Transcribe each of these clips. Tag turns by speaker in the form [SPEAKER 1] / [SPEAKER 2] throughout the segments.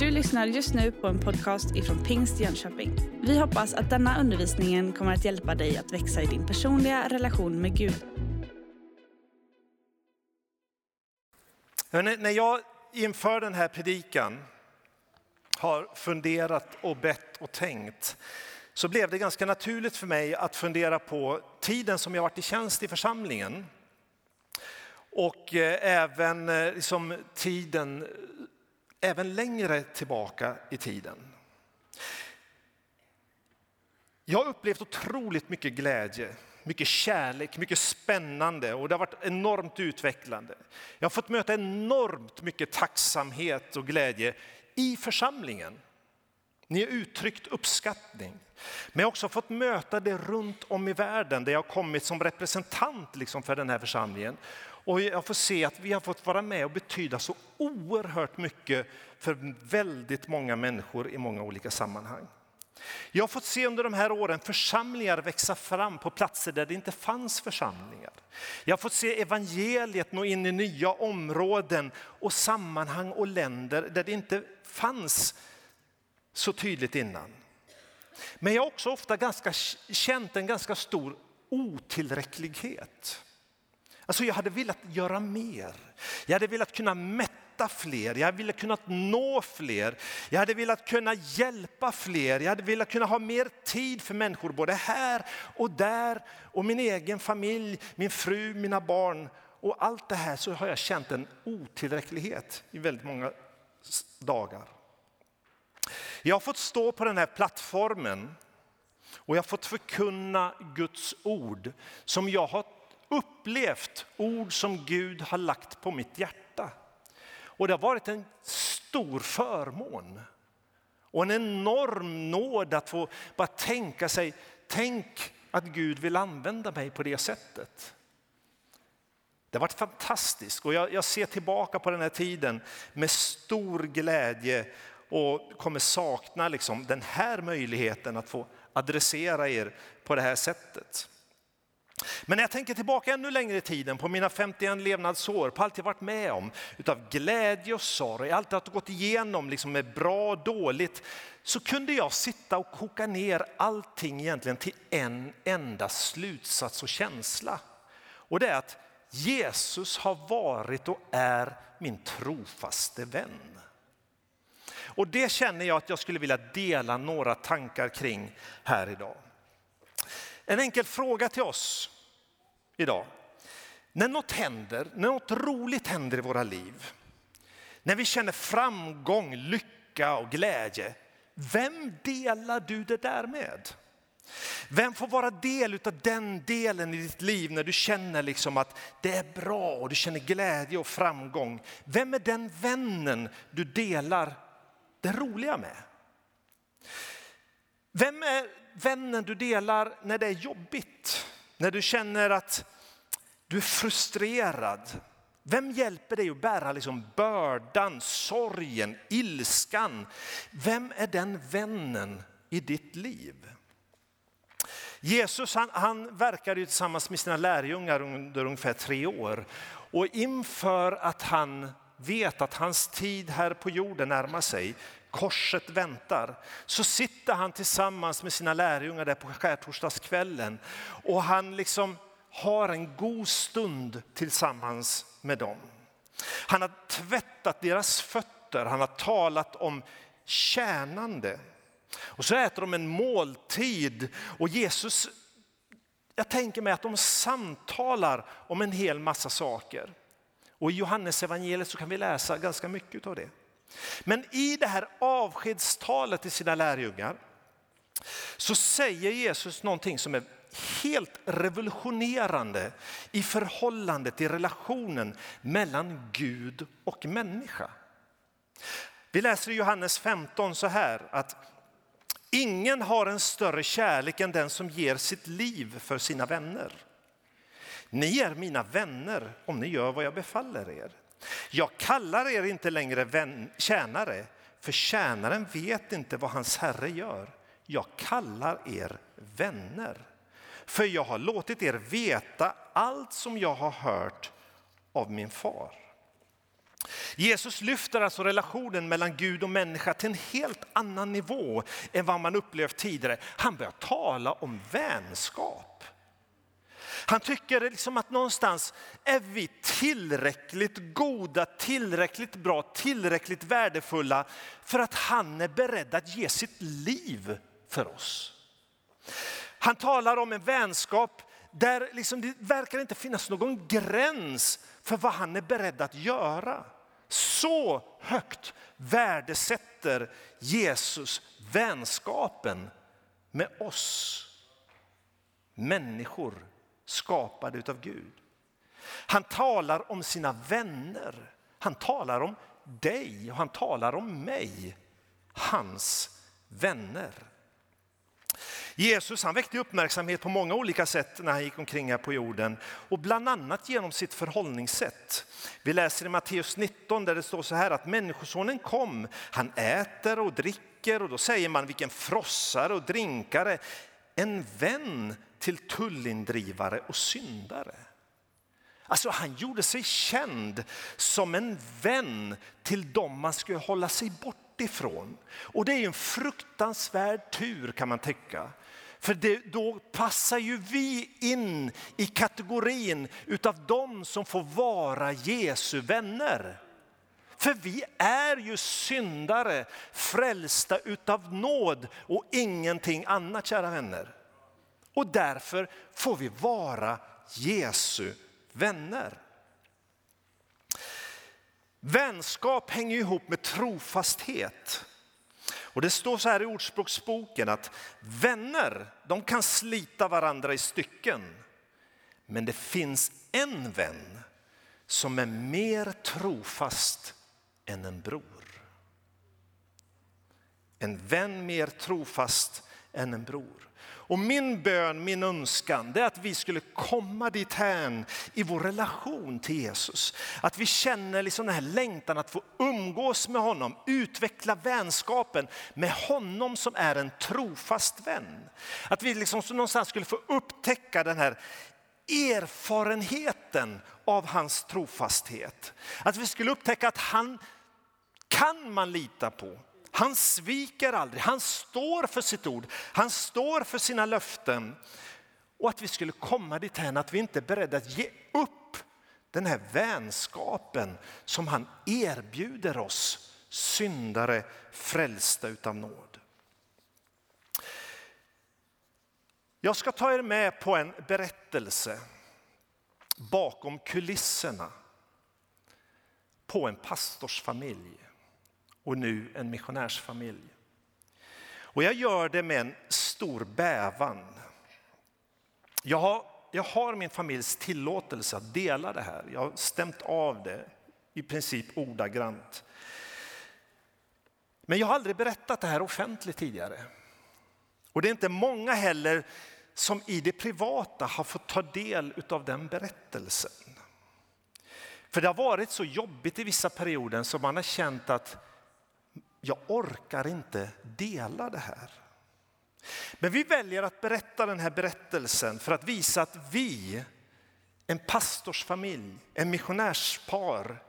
[SPEAKER 1] Du lyssnar just nu på en podcast ifrån Pingst Jönköping. Vi hoppas att denna undervisning kommer att hjälpa dig att växa i din personliga relation med Gud.
[SPEAKER 2] Hörrni, när jag inför den här predikan har funderat och bett och tänkt så blev det ganska naturligt för mig att fundera på tiden som jag varit i tjänst i församlingen. Och eh, även eh, liksom tiden, även längre tillbaka i tiden. Jag har upplevt otroligt mycket glädje, mycket kärlek, mycket spännande och det har varit enormt utvecklande. Jag har fått möta enormt mycket tacksamhet och glädje i församlingen. Ni har uttryckt uppskattning. Men jag har också fått möta det runt om i världen där jag har kommit som representant liksom för den här församlingen. Och jag får se att vi har fått vara med och betyda så oerhört mycket för väldigt många människor i många olika sammanhang. Jag har fått se under de här åren församlingar växa fram på platser där det inte fanns församlingar. Jag har fått se evangeliet nå in i nya områden och sammanhang och länder där det inte fanns så tydligt innan. Men jag har också ofta ganska, känt en ganska stor otillräcklighet. Alltså jag hade velat göra mer. Jag hade velat kunna mätta fler, jag hade velat kunna nå fler. Jag hade velat kunna hjälpa fler, jag hade velat kunna ha mer tid för människor både här och där och min egen familj, min fru, mina barn. Och allt det här så har jag känt en otillräcklighet i väldigt många dagar. Jag har fått stå på den här plattformen och jag har fått förkunna Guds ord som jag har upplevt, ord som Gud har lagt på mitt hjärta. Och det har varit en stor förmån och en enorm nåd att få bara tänka sig, tänk att Gud vill använda mig på det sättet. Det har varit fantastiskt och jag, jag ser tillbaka på den här tiden med stor glädje och kommer sakna liksom den här möjligheten att få adressera er på det här sättet. Men när jag tänker tillbaka ännu längre i tiden på mina 51 levnadsår, på allt jag varit med om, utav glädje och sorg, allt jag gått igenom liksom med bra och dåligt, så kunde jag sitta och koka ner allting egentligen till en enda slutsats och känsla. Och det är att Jesus har varit och är min trofaste vän. Och det känner jag att jag skulle vilja dela några tankar kring här idag. En enkel fråga till oss idag. När något händer, när något roligt händer i våra liv, när vi känner framgång, lycka och glädje, vem delar du det där med? Vem får vara del av den delen i ditt liv när du känner liksom att det är bra och du känner glädje och framgång? Vem är den vännen du delar det roliga med? Vem är vännen du delar när det är jobbigt? När du känner att du är frustrerad? Vem hjälper dig att bära liksom bördan, sorgen, ilskan? Vem är den vännen i ditt liv? Jesus han, han verkade tillsammans med sina lärjungar under ungefär tre år. Och inför att han vet att hans tid här på jorden närmar sig korset väntar, så sitter han tillsammans med sina lärjungar där på skärtorsdagskvällen och han liksom har en god stund tillsammans med dem. Han har tvättat deras fötter, han har talat om tjänande. Och så äter de en måltid och Jesus, jag tänker mig att de samtalar om en hel massa saker. Och i Johannes evangeliet så kan vi läsa ganska mycket av det. Men i det här avskedstalet till sina lärjungar så säger Jesus någonting som är helt revolutionerande i förhållandet i relationen mellan Gud och människa. Vi läser i Johannes 15 så här att ingen har en större kärlek än den som ger sitt liv för sina vänner. Ni är mina vänner om ni gör vad jag befaller er. Jag kallar er inte längre vän, tjänare, för tjänaren vet inte vad hans herre gör. Jag kallar er vänner, för jag har låtit er veta allt som jag har hört av min far. Jesus lyfter alltså relationen mellan Gud och människa till en helt annan nivå än vad man upplevt tidigare. Han börjar tala om vänskap. Han tycker liksom att någonstans är vi tillräckligt goda, tillräckligt bra, tillräckligt värdefulla för att han är beredd att ge sitt liv för oss. Han talar om en vänskap där liksom det verkar inte finnas någon gräns för vad han är beredd att göra. Så högt värdesätter Jesus vänskapen med oss människor skapade av Gud. Han talar om sina vänner. Han talar om dig och han talar om mig, hans vänner. Jesus han väckte uppmärksamhet på många olika sätt när han gick omkring här på jorden och bland annat genom sitt förhållningssätt. Vi läser i Matteus 19 där det står så här att människosonen kom, han äter och dricker och då säger man vilken frossare och drinkare, en vän till tullindrivare och syndare. Alltså han gjorde sig känd som en vän till dem man skulle hålla sig bort ifrån. Och det är en fruktansvärd tur kan man tycka. För det, då passar ju vi in i kategorin utav dem som får vara Jesu vänner. För vi är ju syndare, frälsta utav nåd och ingenting annat kära vänner. Och därför får vi vara Jesu vänner. Vänskap hänger ihop med trofasthet. Och det står så här i Ordspråksboken att vänner de kan slita varandra i stycken. Men det finns en vän som är mer trofast än en bror. En vän mer trofast än en bror. Och min bön, min önskan, det är att vi skulle komma dithän i vår relation till Jesus. Att vi känner liksom den här längtan att få umgås med honom, utveckla vänskapen med honom som är en trofast vän. Att vi liksom någonstans skulle få upptäcka den här erfarenheten av hans trofasthet. Att vi skulle upptäcka att han kan man lita på. Han sviker aldrig, han står för sitt ord, han står för sina löften. Och att vi skulle komma dithän att vi inte är beredda att ge upp den här vänskapen som han erbjuder oss syndare frälsta utav nåd. Jag ska ta er med på en berättelse bakom kulisserna på en pastorsfamilj och nu en missionärsfamilj. Och jag gör det med en stor bävan. Jag har, jag har min familjs tillåtelse att dela det här. Jag har stämt av det i princip ordagrant. Men jag har aldrig berättat det här offentligt tidigare. Och det är inte många heller som i det privata har fått ta del av den berättelsen. För det har varit så jobbigt i vissa perioder som man har känt att jag orkar inte dela det här. Men vi väljer att berätta den här berättelsen för att visa att vi, en pastorsfamilj, en missionärspar,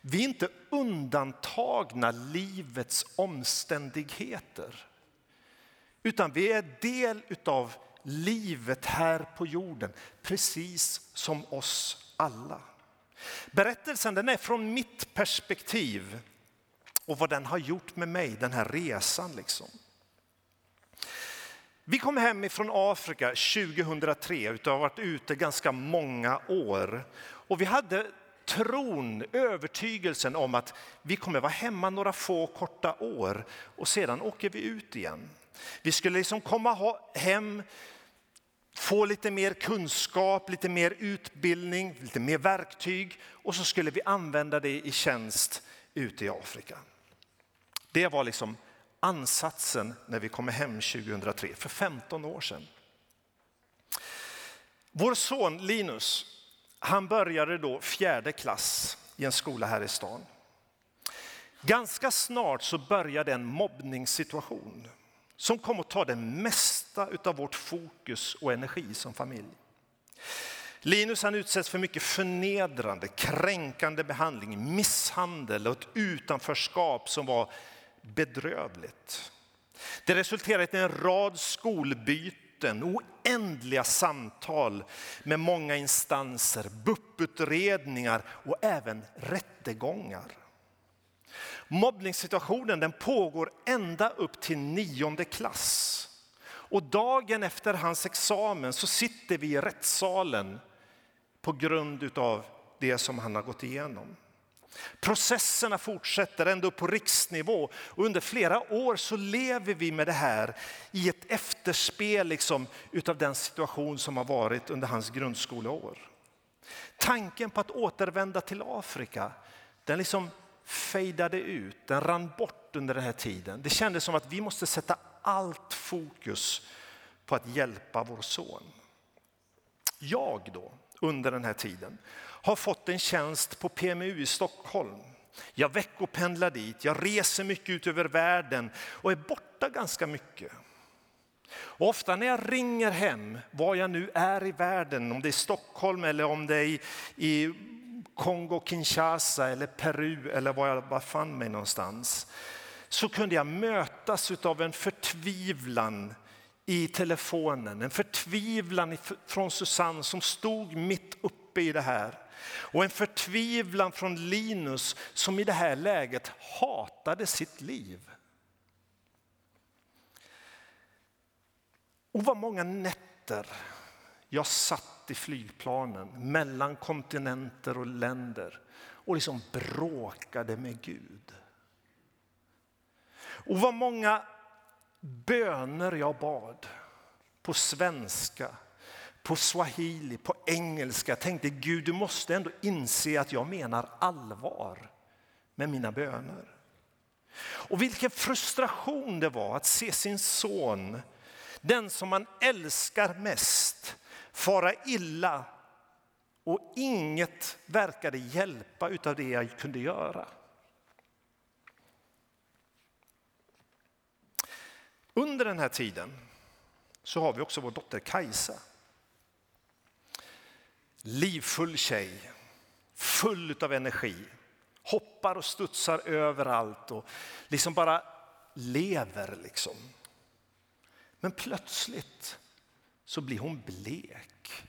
[SPEAKER 2] vi är inte undantagna livets omständigheter. Utan vi är del av livet här på jorden, precis som oss alla. Berättelsen den är från mitt perspektiv och vad den har gjort med mig, den här resan. Liksom. Vi kom hem ifrån Afrika 2003, och har varit ute ganska många år. Och vi hade tron, övertygelsen om att vi kommer vara hemma några få korta år och sedan åker vi ut igen. Vi skulle liksom komma hem, få lite mer kunskap, lite mer utbildning, lite mer verktyg och så skulle vi använda det i tjänst ute i Afrika. Det var liksom ansatsen när vi kom hem 2003, för 15 år sedan. Vår son Linus, han började då fjärde klass i en skola här i stan. Ganska snart så började en mobbningssituation som kom att ta det mesta av vårt fokus och energi som familj. Linus han utsätts för mycket förnedrande, kränkande behandling, misshandel och ett utanförskap som var bedrövligt. Det resulterade i en rad skolbyten, oändliga samtal med många instanser, BUP-utredningar och även rättegångar. Mobbningssituationen den pågår ända upp till nionde klass. Och dagen efter hans examen så sitter vi i rättssalen på grund av det som han har gått igenom. Processerna fortsätter ända upp på riksnivå och under flera år så lever vi med det här i ett efterspel liksom utav den situation som har varit under hans grundskoleår. Tanken på att återvända till Afrika, den liksom fejdade ut, den rann bort under den här tiden. Det kändes som att vi måste sätta allt fokus på att hjälpa vår son. Jag då, under den här tiden, har fått en tjänst på PMU i Stockholm. Jag veckopendlar dit, jag reser mycket ut över världen och är borta ganska mycket. Och ofta när jag ringer hem, var jag nu är i världen, om det är Stockholm eller om det är i, i Kongo, Kinshasa eller Peru eller var jag befann mig någonstans, så kunde jag mötas av en förtvivlan i telefonen. En förtvivlan från Susanne som stod mitt uppe i det här. Och en förtvivlan från Linus som i det här läget hatade sitt liv. Och vad många nätter jag satt i flygplanen mellan kontinenter och länder och liksom bråkade med Gud. Och vad många böner jag bad på svenska, på swahili, på engelska. Tänkte Gud, du måste ändå inse att jag menar allvar med mina böner. Och vilken frustration det var att se sin son, den som man älskar mest, fara illa och inget verkade hjälpa utav det jag kunde göra. Under den här tiden så har vi också vår dotter Kajsa. Livfull tjej, full av energi, hoppar och studsar överallt och liksom bara lever. Liksom. Men plötsligt så blir hon blek.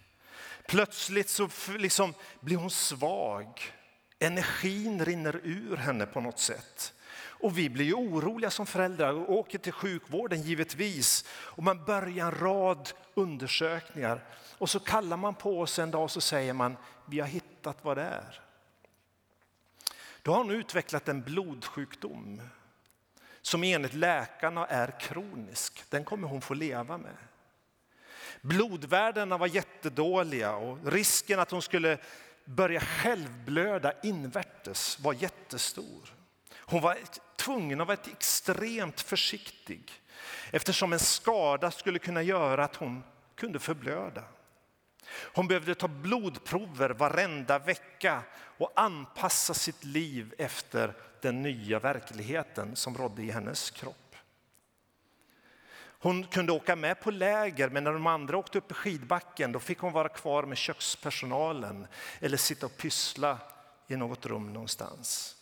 [SPEAKER 2] Plötsligt så liksom blir hon svag. Energin rinner ur henne på något sätt. Och vi blir ju oroliga som föräldrar och åker till sjukvården givetvis. Och man börjar en rad undersökningar och så kallar man på oss en dag och så säger man vi har hittat vad det är. Då har hon utvecklat en blodsjukdom som enligt läkarna är kronisk. Den kommer hon få leva med. Blodvärdena var jättedåliga och risken att hon skulle börja självblöda invärtes var jättestor. Hon var tvungen att vara extremt försiktig eftersom en skada skulle kunna göra att hon kunde förblöda. Hon behövde ta blodprover varenda vecka och anpassa sitt liv efter den nya verkligheten som rådde i hennes kropp. Hon kunde åka med på läger, men när de andra åkte upp i skidbacken då fick hon vara kvar med kökspersonalen eller sitta och pyssla i något rum någonstans.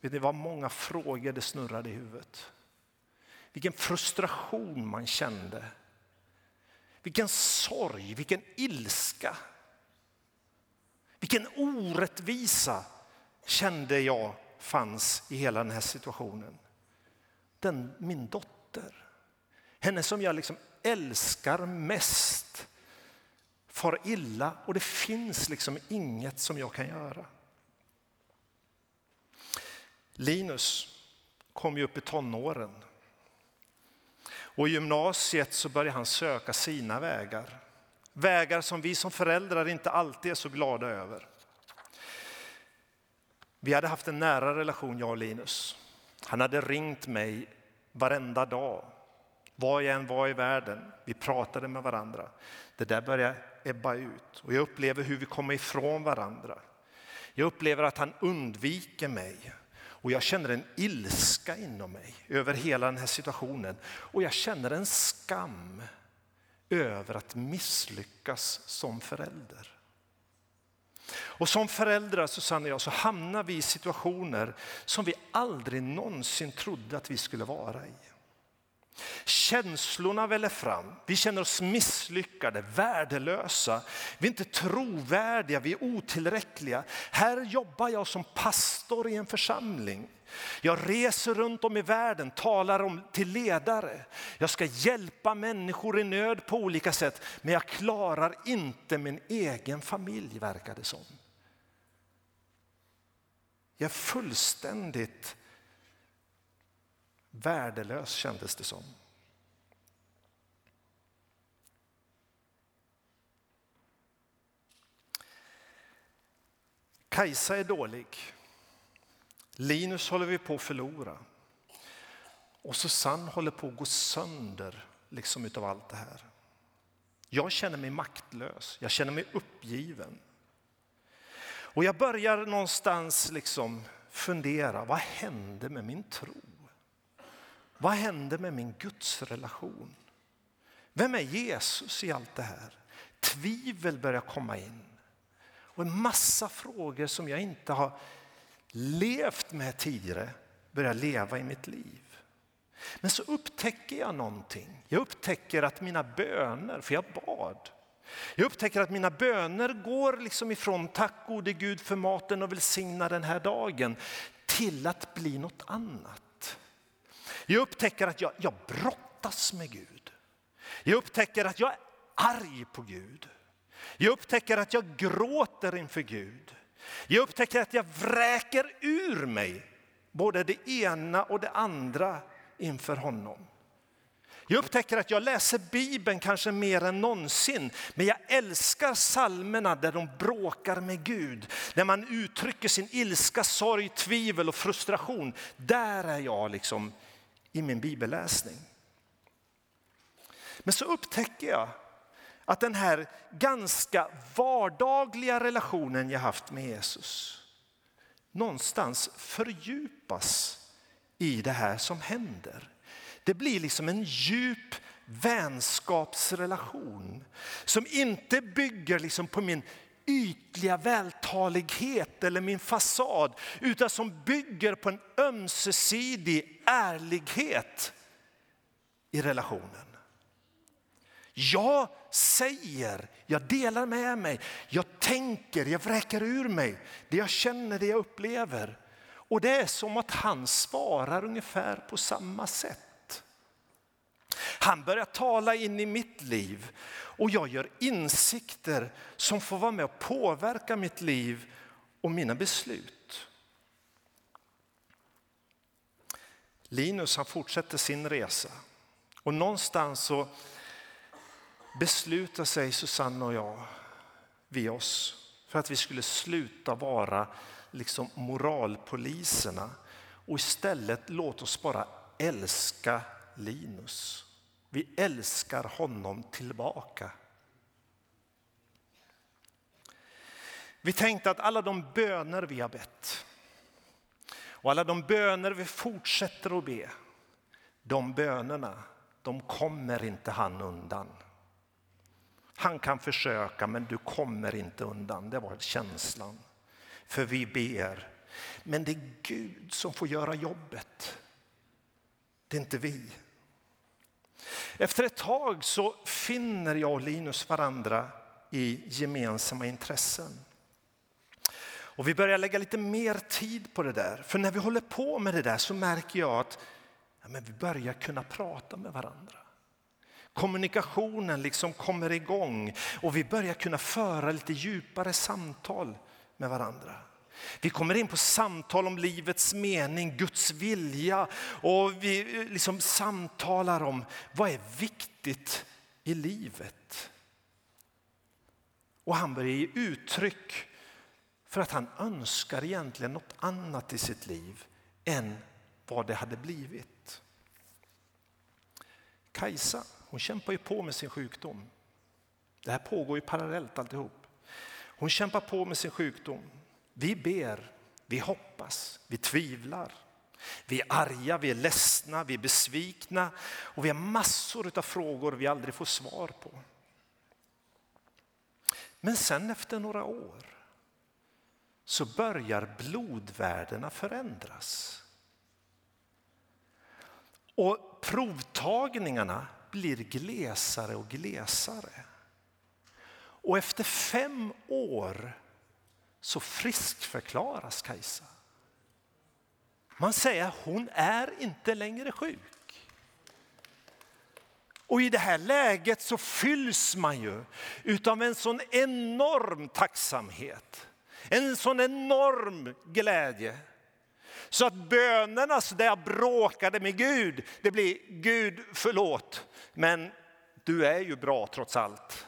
[SPEAKER 2] Det var många frågor det snurrade i huvudet? Vilken frustration man kände. Vilken sorg, vilken ilska. Vilken orättvisa kände jag fanns i hela den här situationen. Den, min dotter, henne som jag liksom älskar mest, far illa och det finns liksom inget som jag kan göra. Linus kom ju upp i tonåren. Och i gymnasiet så började han söka sina vägar. Vägar som vi som föräldrar inte alltid är så glada över. Vi hade haft en nära relation, jag och Linus. Han hade ringt mig varenda dag, var jag än var i världen. Vi pratade med varandra. Det där började ebba ut och jag upplever hur vi kommer ifrån varandra. Jag upplever att han undviker mig. Och jag känner en ilska inom mig över hela den här situationen. Och jag känner en skam över att misslyckas som förälder. Och som föräldrar, Susanne och jag, så hamnar vi i situationer som vi aldrig någonsin trodde att vi skulle vara i. Känslorna väller fram. Vi känner oss misslyckade, värdelösa. Vi är inte trovärdiga, vi är otillräckliga. Här jobbar jag som pastor i en församling. Jag reser runt om i världen, talar om till ledare. Jag ska hjälpa människor i nöd på olika sätt, men jag klarar inte min egen familj, verkar det som. Jag är fullständigt värdelös kändes det som. Kajsa är dålig. Linus håller vi på att förlora. Och Susanne håller på att gå sönder liksom utav allt det här. Jag känner mig maktlös, jag känner mig uppgiven. Och jag börjar någonstans liksom fundera, vad hände med min tro? Vad hände med min gudsrelation? Vem är Jesus i allt det här? Tvivel börjar komma in. Och en massa frågor som jag inte har levt med tidigare börjar leva i mitt liv. Men så upptäcker jag någonting. Jag upptäcker att mina böner, för jag bad, jag upptäcker att mina böner går liksom ifrån tack gode Gud för maten och välsigna den här dagen till att bli något annat. Jag upptäcker att jag, jag brottas med Gud. Jag upptäcker att jag är arg på Gud. Jag upptäcker att jag gråter inför Gud. Jag upptäcker att jag vräker ur mig både det ena och det andra inför honom. Jag upptäcker att jag läser Bibeln kanske mer än någonsin, men jag älskar salmerna där de bråkar med Gud. När man uttrycker sin ilska, sorg, tvivel och frustration. Där är jag liksom i min bibelläsning. Men så upptäcker jag att den här ganska vardagliga relationen jag haft med Jesus någonstans fördjupas i det här som händer. Det blir liksom en djup vänskapsrelation som inte bygger liksom på min ytliga vältalighet eller min fasad utan som bygger på en ömsesidig ärlighet i relationen. Jag säger, jag delar med mig, jag tänker, jag vräker ur mig det jag känner, det jag upplever. Och det är som att han svarar ungefär på samma sätt. Han börjar tala in i mitt liv och jag gör insikter som får vara med och påverka mitt liv och mina beslut. Linus han fortsätter sin resa och någonstans så beslutar sig Susanne och jag, vi oss, för att vi skulle sluta vara liksom moralpoliserna och istället låt oss bara älska Linus. Vi älskar honom tillbaka. Vi tänkte att alla de böner vi har bett och alla de böner vi fortsätter att be, de bönerna, de kommer inte han undan. Han kan försöka men du kommer inte undan. Det var känslan. För vi ber. Men det är Gud som får göra jobbet. Det är inte vi. Efter ett tag så finner jag och Linus varandra i gemensamma intressen. Och vi börjar lägga lite mer tid på det där. För när vi håller på med det där så märker jag att ja, men vi börjar kunna prata med varandra. Kommunikationen liksom kommer igång och vi börjar kunna föra lite djupare samtal med varandra. Vi kommer in på samtal om livets mening, Guds vilja och vi eh, liksom samtalar om vad är viktigt i livet. Och han börjar ge uttryck för att han önskar egentligen något annat i sitt liv än vad det hade blivit. Kajsa hon kämpar ju på med sin sjukdom. Det här pågår ju parallellt alltihop. Hon kämpar på med sin sjukdom. Vi ber, vi hoppas, vi tvivlar. Vi är arga, vi är ledsna, vi är besvikna och vi har massor av frågor vi aldrig får svar på. Men sen efter några år så börjar blodvärdena förändras. Och provtagningarna blir glesare och glesare. Och efter fem år så friskförklaras Kajsa. Man säger att hon är inte längre sjuk. Och i det här läget så fylls man ju utav en sån enorm tacksamhet. En sån enorm glädje. Så att bönerna där jag bråkade med Gud, det blir Gud förlåt, men du är ju bra trots allt.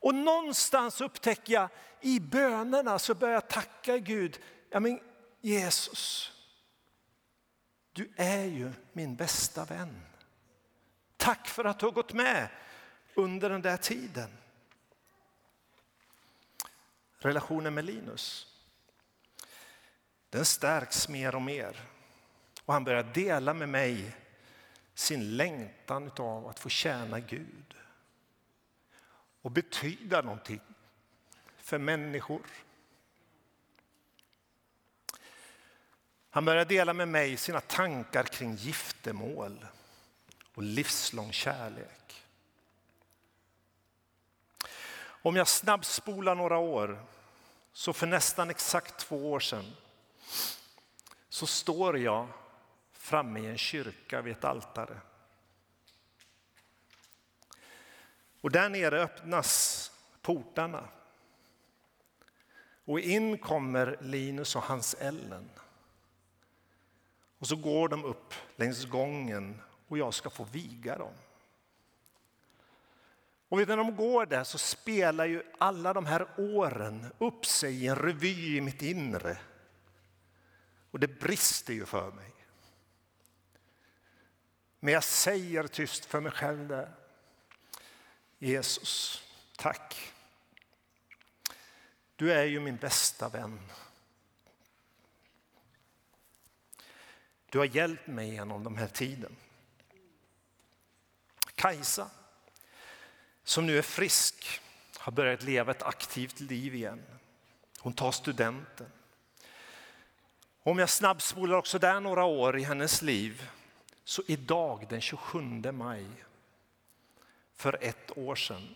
[SPEAKER 2] Och någonstans upptäcker jag i bönerna så börjar jag tacka Gud. Ja, men Jesus, du är ju min bästa vän. Tack för att du har gått med under den där tiden. Relationen med Linus, den stärks mer och mer. Och han börjar dela med mig sin längtan av att få tjäna Gud och betyda någonting för människor. Han började dela med mig sina tankar kring giftermål och livslång kärlek. Om jag snabbspolar några år, så för nästan exakt två år sedan så står jag framme i en kyrka vid ett altare. Och där nere öppnas portarna. Och in kommer Linus och hans Ellen. Och så går de upp längs gången och jag ska få viga dem. Och när de går där så spelar ju alla de här åren upp sig i en revy i mitt inre. Och det brister ju för mig. Men jag säger tyst för mig själv där. Jesus, tack. Du är ju min bästa vän. Du har hjälpt mig genom den här tiden. Kajsa, som nu är frisk, har börjat leva ett aktivt liv igen. Hon tar studenten. Om jag snabbspolar också där några år i hennes liv, så idag den 27 maj för ett år sedan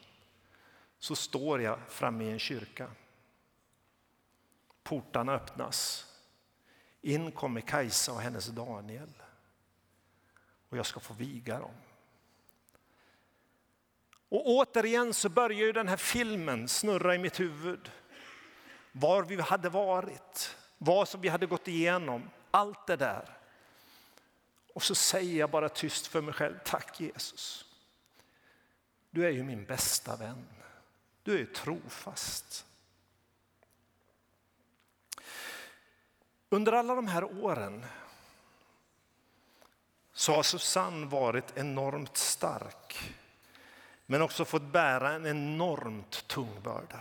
[SPEAKER 2] så står jag framme i en kyrka. Portarna öppnas. In kommer Kajsa och hennes Daniel. Och jag ska få viga dem. Och återigen så börjar ju den här filmen snurra i mitt huvud. Var vi hade varit, vad som vi hade gått igenom, allt det där. Och så säger jag bara tyst för mig själv, tack Jesus. Du är ju min bästa vän. Du är trofast. Under alla de här åren så har Susanne varit enormt stark men också fått bära en enormt tung börda.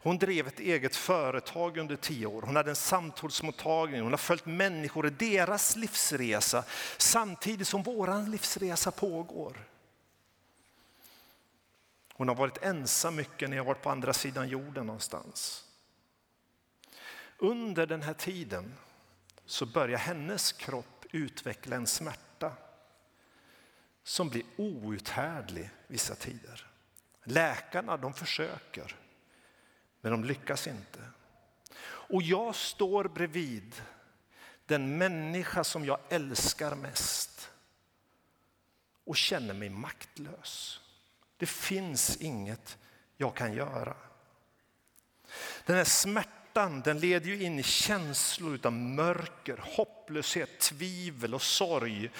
[SPEAKER 2] Hon drev ett eget företag under tio år. Hon hade en samtalsmottagning. Hon har följt människor i deras livsresa samtidigt som vår livsresa pågår. Hon har varit ensam mycket när jag varit på andra sidan jorden någonstans. Under den här tiden så börjar hennes kropp utveckla en smärta som blir outhärdlig vissa tider. Läkarna de försöker, men de lyckas inte. Och jag står bredvid den människa som jag älskar mest och känner mig maktlös. Det finns inget jag kan göra. Den här smärtan den leder ju in i känslor av mörker, hopplöshet, tvivel och sorg.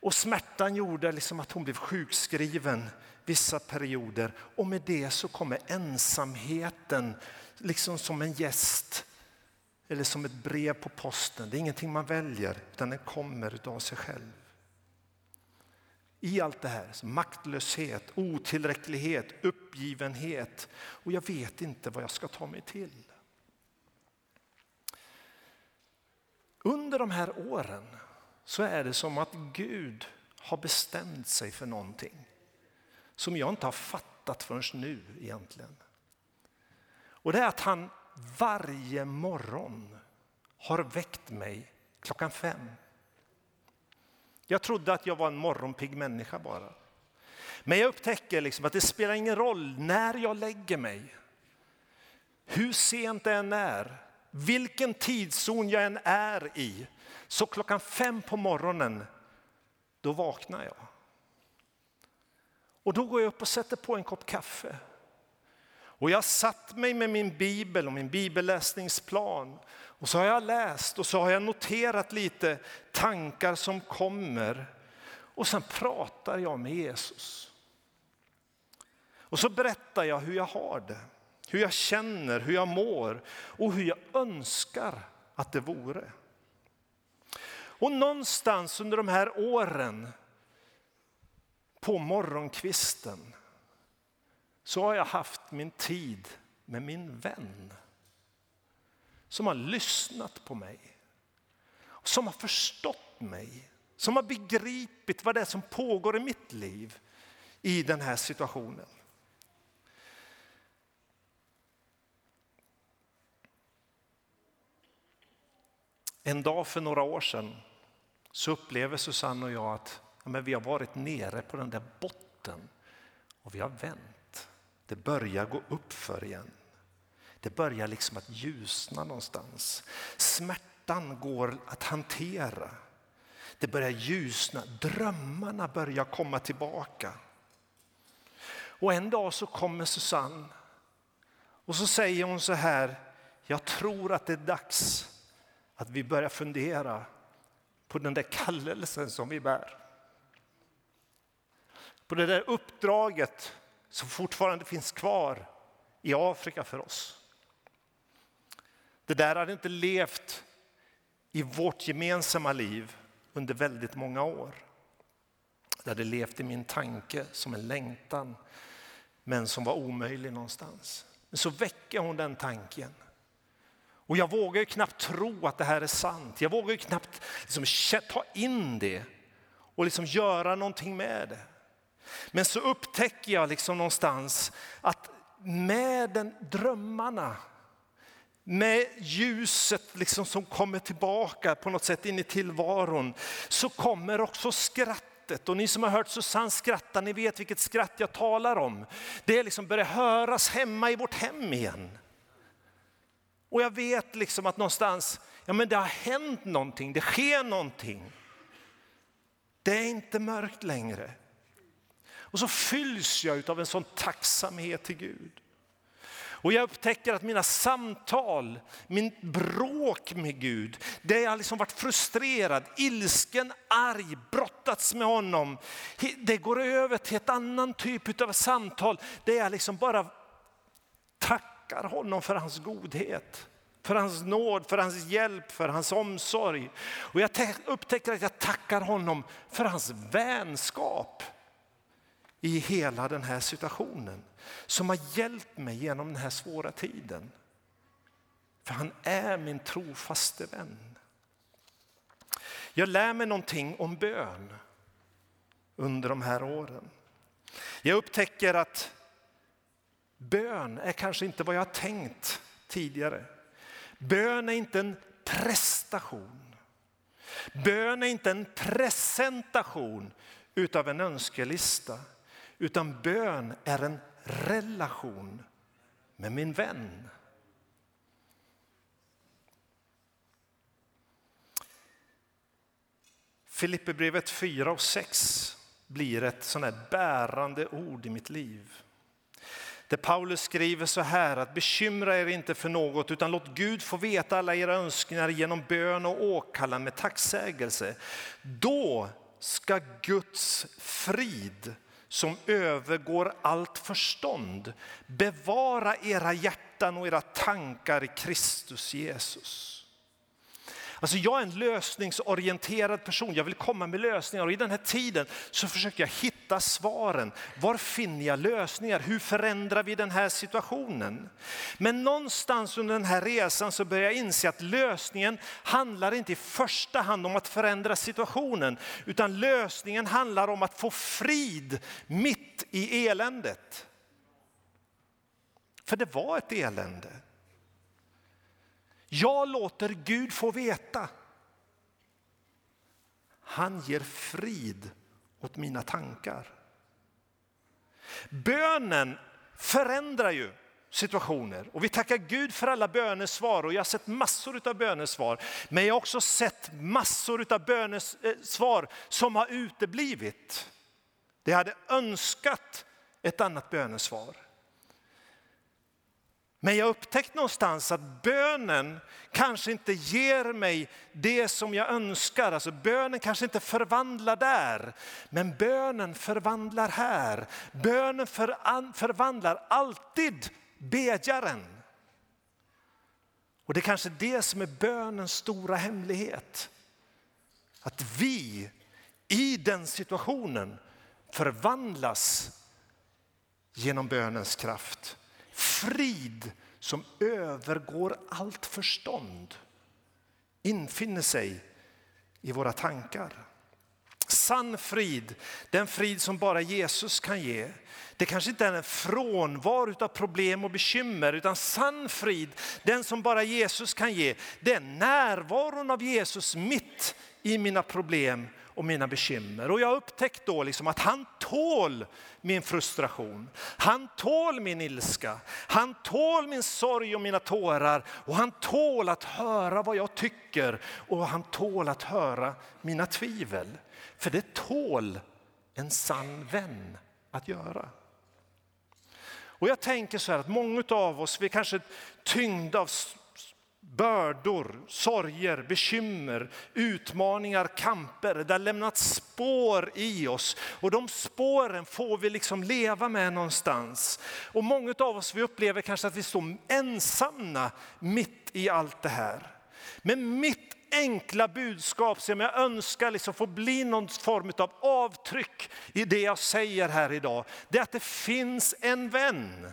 [SPEAKER 2] Och smärtan gjorde liksom att hon blev sjukskriven vissa perioder och med det så kommer ensamheten liksom som en gäst eller som ett brev på posten. Det är ingenting man väljer utan den kommer av sig själv. I allt det här, maktlöshet, otillräcklighet, uppgivenhet och jag vet inte vad jag ska ta mig till. Under de här åren så är det som att Gud har bestämt sig för någonting som jag inte har fattat förrän nu egentligen. Och det är att han varje morgon har väckt mig klockan fem. Jag trodde att jag var en morgonpigg människa bara. Men jag upptäcker liksom att det spelar ingen roll när jag lägger mig. Hur sent det än är, vilken tidszon jag än är i. Så klockan fem på morgonen, då vaknar jag. Och då går jag upp och sätter på en kopp kaffe. Och jag satt mig med min bibel och min bibelläsningsplan. Och så har jag läst och så har jag noterat lite tankar som kommer. Och sen pratar jag med Jesus. Och så berättar jag hur jag har det, hur jag känner, hur jag mår och hur jag önskar att det vore. Och någonstans under de här åren på morgonkvisten så har jag haft min tid med min vän som har lyssnat på mig, som har förstått mig, som har begripit vad det är som pågår i mitt liv i den här situationen. En dag för några år sedan så upplever Susanne och jag att ja, men vi har varit nere på den där botten och vi har vänt. Det börjar gå upp för igen. Det börjar liksom att ljusna någonstans. Smärtan går att hantera. Det börjar ljusna, drömmarna börjar komma tillbaka. Och en dag så kommer Susanne och så säger hon så här, jag tror att det är dags att vi börjar fundera på den där kallelsen som vi bär. På det där uppdraget som fortfarande finns kvar i Afrika för oss. Det där hade inte levt i vårt gemensamma liv under väldigt många år. Det hade levt i min tanke som en längtan, men som var omöjlig någonstans. Men så väcker hon den tanken. Och jag vågar ju knappt tro att det här är sant. Jag vågar ju knappt liksom ta in det och liksom göra någonting med det. Men så upptäcker jag liksom någonstans att med den drömmarna, med ljuset liksom som kommer tillbaka på något sätt in i tillvaron, så kommer också skrattet. Och ni som har hört Susanne skratta, ni vet vilket skratt jag talar om. Det liksom börjar höras hemma i vårt hem igen. Och jag vet liksom att någonstans, ja men det har hänt någonting, det sker någonting. Det är inte mörkt längre. Och så fylls jag av en sån tacksamhet till Gud. Och jag upptäcker att mina samtal, min bråk med Gud, där jag liksom varit frustrerad, ilsken, arg, brottats med honom. Det går över till ett annan typ av samtal där jag liksom bara tackar honom för hans godhet. För hans nåd, för hans hjälp, för hans omsorg. Och jag upptäcker att jag tackar honom för hans vänskap i hela den här situationen som har hjälpt mig genom den här svåra tiden. För han är min trofaste vän. Jag lär mig någonting om bön under de här åren. Jag upptäcker att bön är kanske inte vad jag har tänkt tidigare. Bön är inte en prestation. Bön är inte en presentation utav en önskelista. Utan bön är en relation med min vän. Filipperbrevet 4 och 6 blir ett sån här bärande ord i mitt liv. Där Paulus skriver så här att bekymra er inte för något utan låt Gud få veta alla era önskningar genom bön och åkallan med tacksägelse. Då ska Guds frid som övergår allt förstånd. Bevara era hjärtan och era tankar i Kristus Jesus. Alltså jag är en lösningsorienterad person, jag vill komma med lösningar och i den här tiden så försöker jag hitta svaren. Var finner jag lösningar? Hur förändrar vi den här situationen? Men någonstans under den här resan så börjar jag inse att lösningen handlar inte i första hand om att förändra situationen, utan lösningen handlar om att få frid mitt i eländet. För det var ett elände. Jag låter Gud få veta. Han ger frid åt mina tankar. Bönen förändrar ju situationer. Och vi tackar Gud för alla bönesvar och jag har sett massor av bönesvar. Men jag har också sett massor av bönesvar som har uteblivit. Det hade önskat ett annat bönesvar. Men jag upptäckte någonstans att bönen kanske inte ger mig det som jag önskar. Alltså bönen kanske inte förvandlar där, men bönen förvandlar här. Bönen förvandlar alltid bedjaren. Och det är kanske det som är bönens stora hemlighet. Att vi i den situationen förvandlas genom bönens kraft frid som övergår allt förstånd infinner sig i våra tankar. Sann frid, den frid som bara Jesus kan ge. Det kanske inte är en frånvaro av problem och bekymmer, utan sann frid, den som bara Jesus kan ge, det är närvaron av Jesus mitt i mina problem och mina bekymmer. Och jag har upptäckt då liksom att han tål min frustration. Han tål min ilska. Han tål min sorg och mina tårar. Och han tål att höra vad jag tycker och han tål att höra mina tvivel. För det tål en sann vän att göra. Och jag tänker så här att många av oss, vi är kanske tyngda av bördor, sorger, bekymmer, utmaningar, kamper. Det har lämnat spår i oss och de spåren får vi liksom leva med någonstans. Och många av oss vi upplever kanske att vi står ensamma mitt i allt det här. Men mitt enkla budskap som jag önskar liksom få bli någon form av avtryck i det jag säger här idag, det är att det finns en vän.